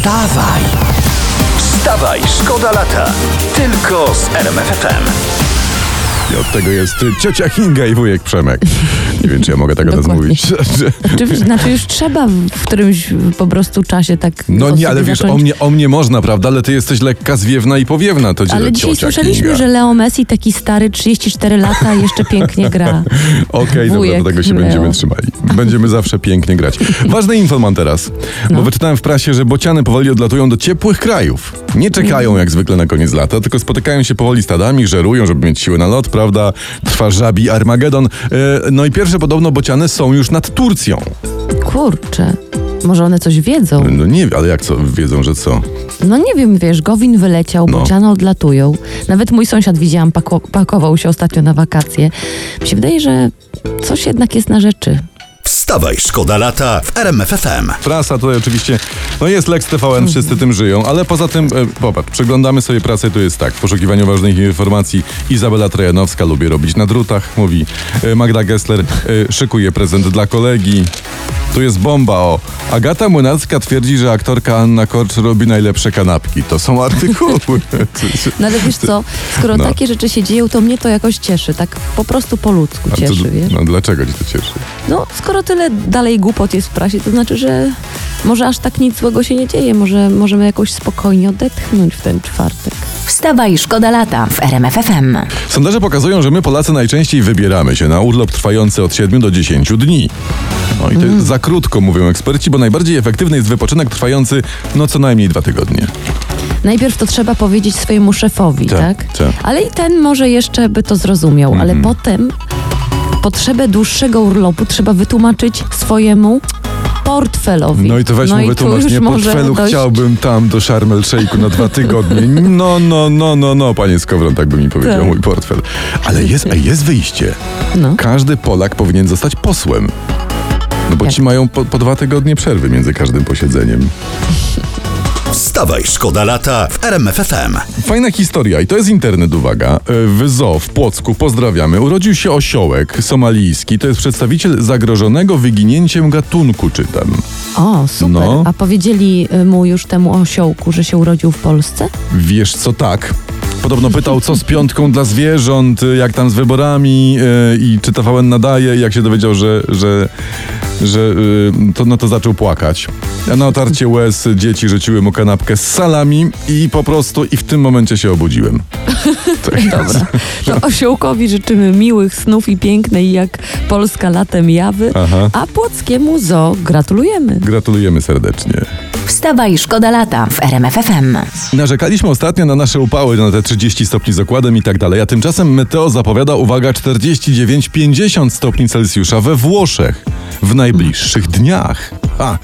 Wstawaj! Wstawaj, szkoda lata. Tylko z RMFFM. I od tego jest ciocia Kinga i wujek Przemek. Nie wiem, czy ja mogę tak o nas Dokładnie. mówić. Że- Oczywiście, znaczy już trzeba w którymś po prostu czasie tak. No nie, ale wiesz, zacząć. o mnie, o mnie można, prawda? Ale ty jesteś lekka, zwiewna i powiewna. To Ale dzisiaj słyszeliśmy, Kinga. że Leo Messi taki stary, 34 lata, jeszcze pięknie gra. Okej, dobra, Wujek do tego się Leo. będziemy trzymali. Będziemy zawsze pięknie grać. Ważny info mam teraz, bo No. wyczytałem w prasie, że bociany powoli odlatują do ciepłych krajów. Nie czekają jak zwykle na koniec lata, tylko spotykają się powoli stadami, żerują, żeby mieć siłę na lot, prawda? Trwa żabi Armagedon. E, No i pierwsze podobno bociany są już nad Turcją. Kurczę, może one coś wiedzą. No nie, ale jak co, wiedzą, że co? No nie wiem, wiesz, Gowin wyleciał, No. bociany odlatują. Nawet mój sąsiad widziałam, pako- pakował się ostatnio na wakacje. Mi się wydaje, że coś jednak jest na rzeczy. Wstawaj, szkoda lata w RMFFM. Prasa tutaj oczywiście, no jest Lex TVN, wszyscy tym żyją, ale poza tym, e, popatrz, przeglądamy sobie pracę, tu jest tak, w poszukiwaniu ważnych informacji Izabela Trojanowska lubi robić na drutach, mówi e, Magda Gessler, e, szykuje prezent dla kolegi, tu jest bomba, o. Agata Młynarska twierdzi, że aktorka Anna Korcz robi najlepsze kanapki. To są artykuły. No ale wiesz co, skoro No. takie rzeczy się dzieją, to mnie to jakoś cieszy. Tak po prostu po ludzku cieszy, wiesz? No dlaczego ci to cieszy? No, skoro tyle dalej głupot jest w prasie, to znaczy, że może aż tak nic złego się nie dzieje. Może możemy jakoś spokojnie odetchnąć w ten czwartek. Wstawaj, szkoda lata w RMFFM. Sondaże pokazują, że my Polacy najczęściej wybieramy się na urlop trwający od 7 do 10 dni. No i to jest za krótko, mówią eksperci, bo najbardziej efektywny jest wypoczynek trwający no co najmniej dwa tygodnie. Najpierw to trzeba powiedzieć swojemu szefowi, Tak, tak? tak. Ale i ten może jeszcze by to zrozumiał, ale potem potrzebę dłuższego urlopu trzeba wytłumaczyć swojemu portfelowi. No i to weź tu wytłumacz, już nie portfelu dojść- chciałbym tam do Sharm el Sheikhu na dwa tygodnie. No, no, no, no, no, panie Skowron, tak by mi powiedział Tak. mój portfel. Ale jest, a jest wyjście. No. Każdy Polak powinien zostać posłem. No bo Jak? ci mają po, po dwa tygodnie przerwy między każdym posiedzeniem. Wstawaj, szkoda lata w RMFFM. Fajna historia i to jest internet, uwaga. E, W zoo w Płocku, pozdrawiamy, urodził się osiołek somalijski. To jest przedstawiciel zagrożonego wyginięciem gatunku, czytam. O, super. No. A powiedzieli y, mu już temu osiołku, że się urodził w Polsce? Wiesz co, tak. Podobno pytał, co z piątką dla zwierząt, y, jak tam z wyborami e, i czy TVN nadaje. I jak się dowiedział, że, że, że y, to, no to zaczął płakać. A na otarcie łez dzieci rzuciły mu kanapkę z salami i po prostu i w tym momencie się obudziłem. Tak Dobra. To osiołkowi życzymy miłych snów i pięknej jak Polska latem jawy, Aha. a Płockiemu zoo gratulujemy. Gratulujemy serdecznie. Wstawaj, szkoda lata w RMFFM. Narzekaliśmy ostatnio na nasze upały, na te 30 stopni z okładem i tak dalej, a tymczasem Meteo zapowiada, uwaga, 49-50 stopni Celsjusza we Włoszech w najbliższych dniach. A,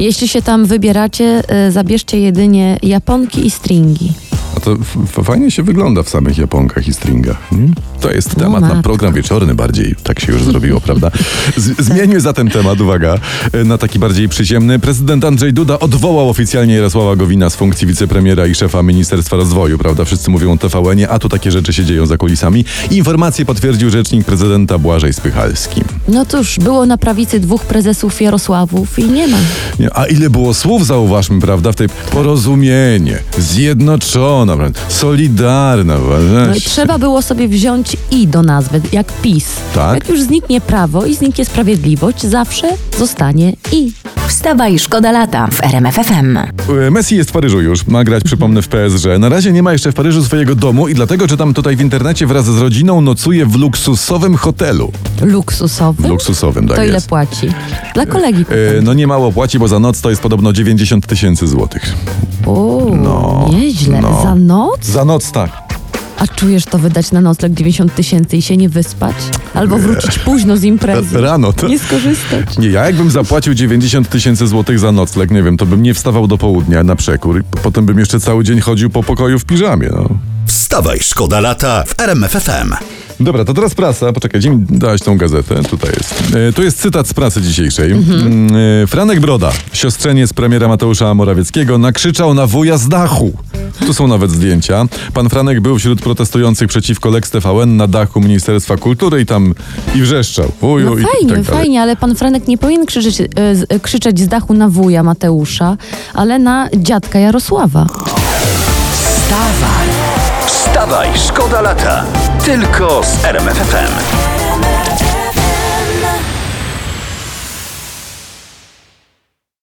Jeśli się tam wybieracie, y, zabierzcie jedynie japonki i stringi. a to f- fajnie się wygląda w samych japonkach i stringach. Hmm? To jest temat na program wieczorny bardziej, tak się już zrobiło, prawda? Z- zmieńmy zatem temat, uwaga, na taki bardziej przyziemny. Prezydent Andrzej Duda odwołał oficjalnie Jarosława Gowina z funkcji wicepremiera i szefa Ministerstwa Rozwoju, prawda? Wszyscy mówią o TVN-ie, a tu takie rzeczy się dzieją za kulisami. Informację potwierdził rzecznik prezydenta Błażej Spychalski. No cóż, było na prawicy dwóch prezesów Jarosławów i nie ma. A ile było słów, zauważmy, prawda, w tej porozumienie, zjednoczona, prawda, solidarna. No i trzeba było sobie wziąć i do nazwy, jak PiS. Tak? Jak już zniknie prawo i zniknie sprawiedliwość, zawsze zostanie i. Wstawaj, szkoda lata w RMFFM. E, Messi jest w Paryżu już, ma grać, przypomnę, w PSG. Na razie nie ma jeszcze w Paryżu swojego domu i dlatego czytam tutaj w internecie wraz z rodziną nocuje w luksusowym hotelu. Luksusowy. Luksusowym, tak to ile jest. płaci? Dla kolegi. E, no nie mało płaci, bo za noc to jest podobno 90 tysięcy złotych. O, no, nieźle. no. Za noc? Za noc tak. A czujesz to wydać na nocleg 90 tysięcy i się nie wyspać? Albo wrócić późno z imprezy. Rano to... Nie skorzystać. Nie, ja jakbym zapłacił 90 tysięcy złotych za nocleg, nie wiem, to bym nie wstawał do południa na przekór potem bym jeszcze cały dzień chodził po pokoju w piżamie, no. Wstawaj, szkoda lata w RMF FM. Dobra, to teraz prasa. Poczekaj, gdzie mi dałaś tą gazetę? Tutaj jest. E, tu jest cytat z prasy dzisiejszej. Mm, e, Franek Broda, siostrzeniec premiera Mateusza Morawieckiego, nakrzyczał na wuja z dachu. Tu są nawet zdjęcia. Pan Franek był wśród protestujących przeciwko Lex TVN na dachu Ministerstwa Kultury i tam i wrzeszczał. Wuju No i, i fajnie, tak dalej. fajnie, ale pan Franek nie powinien krzyczeć, e, z- e, krzyczeć z dachu na wuja Mateusza, ale na dziadka Jarosława. Wstawaj, szkoda lata. Tylko z RMF FM.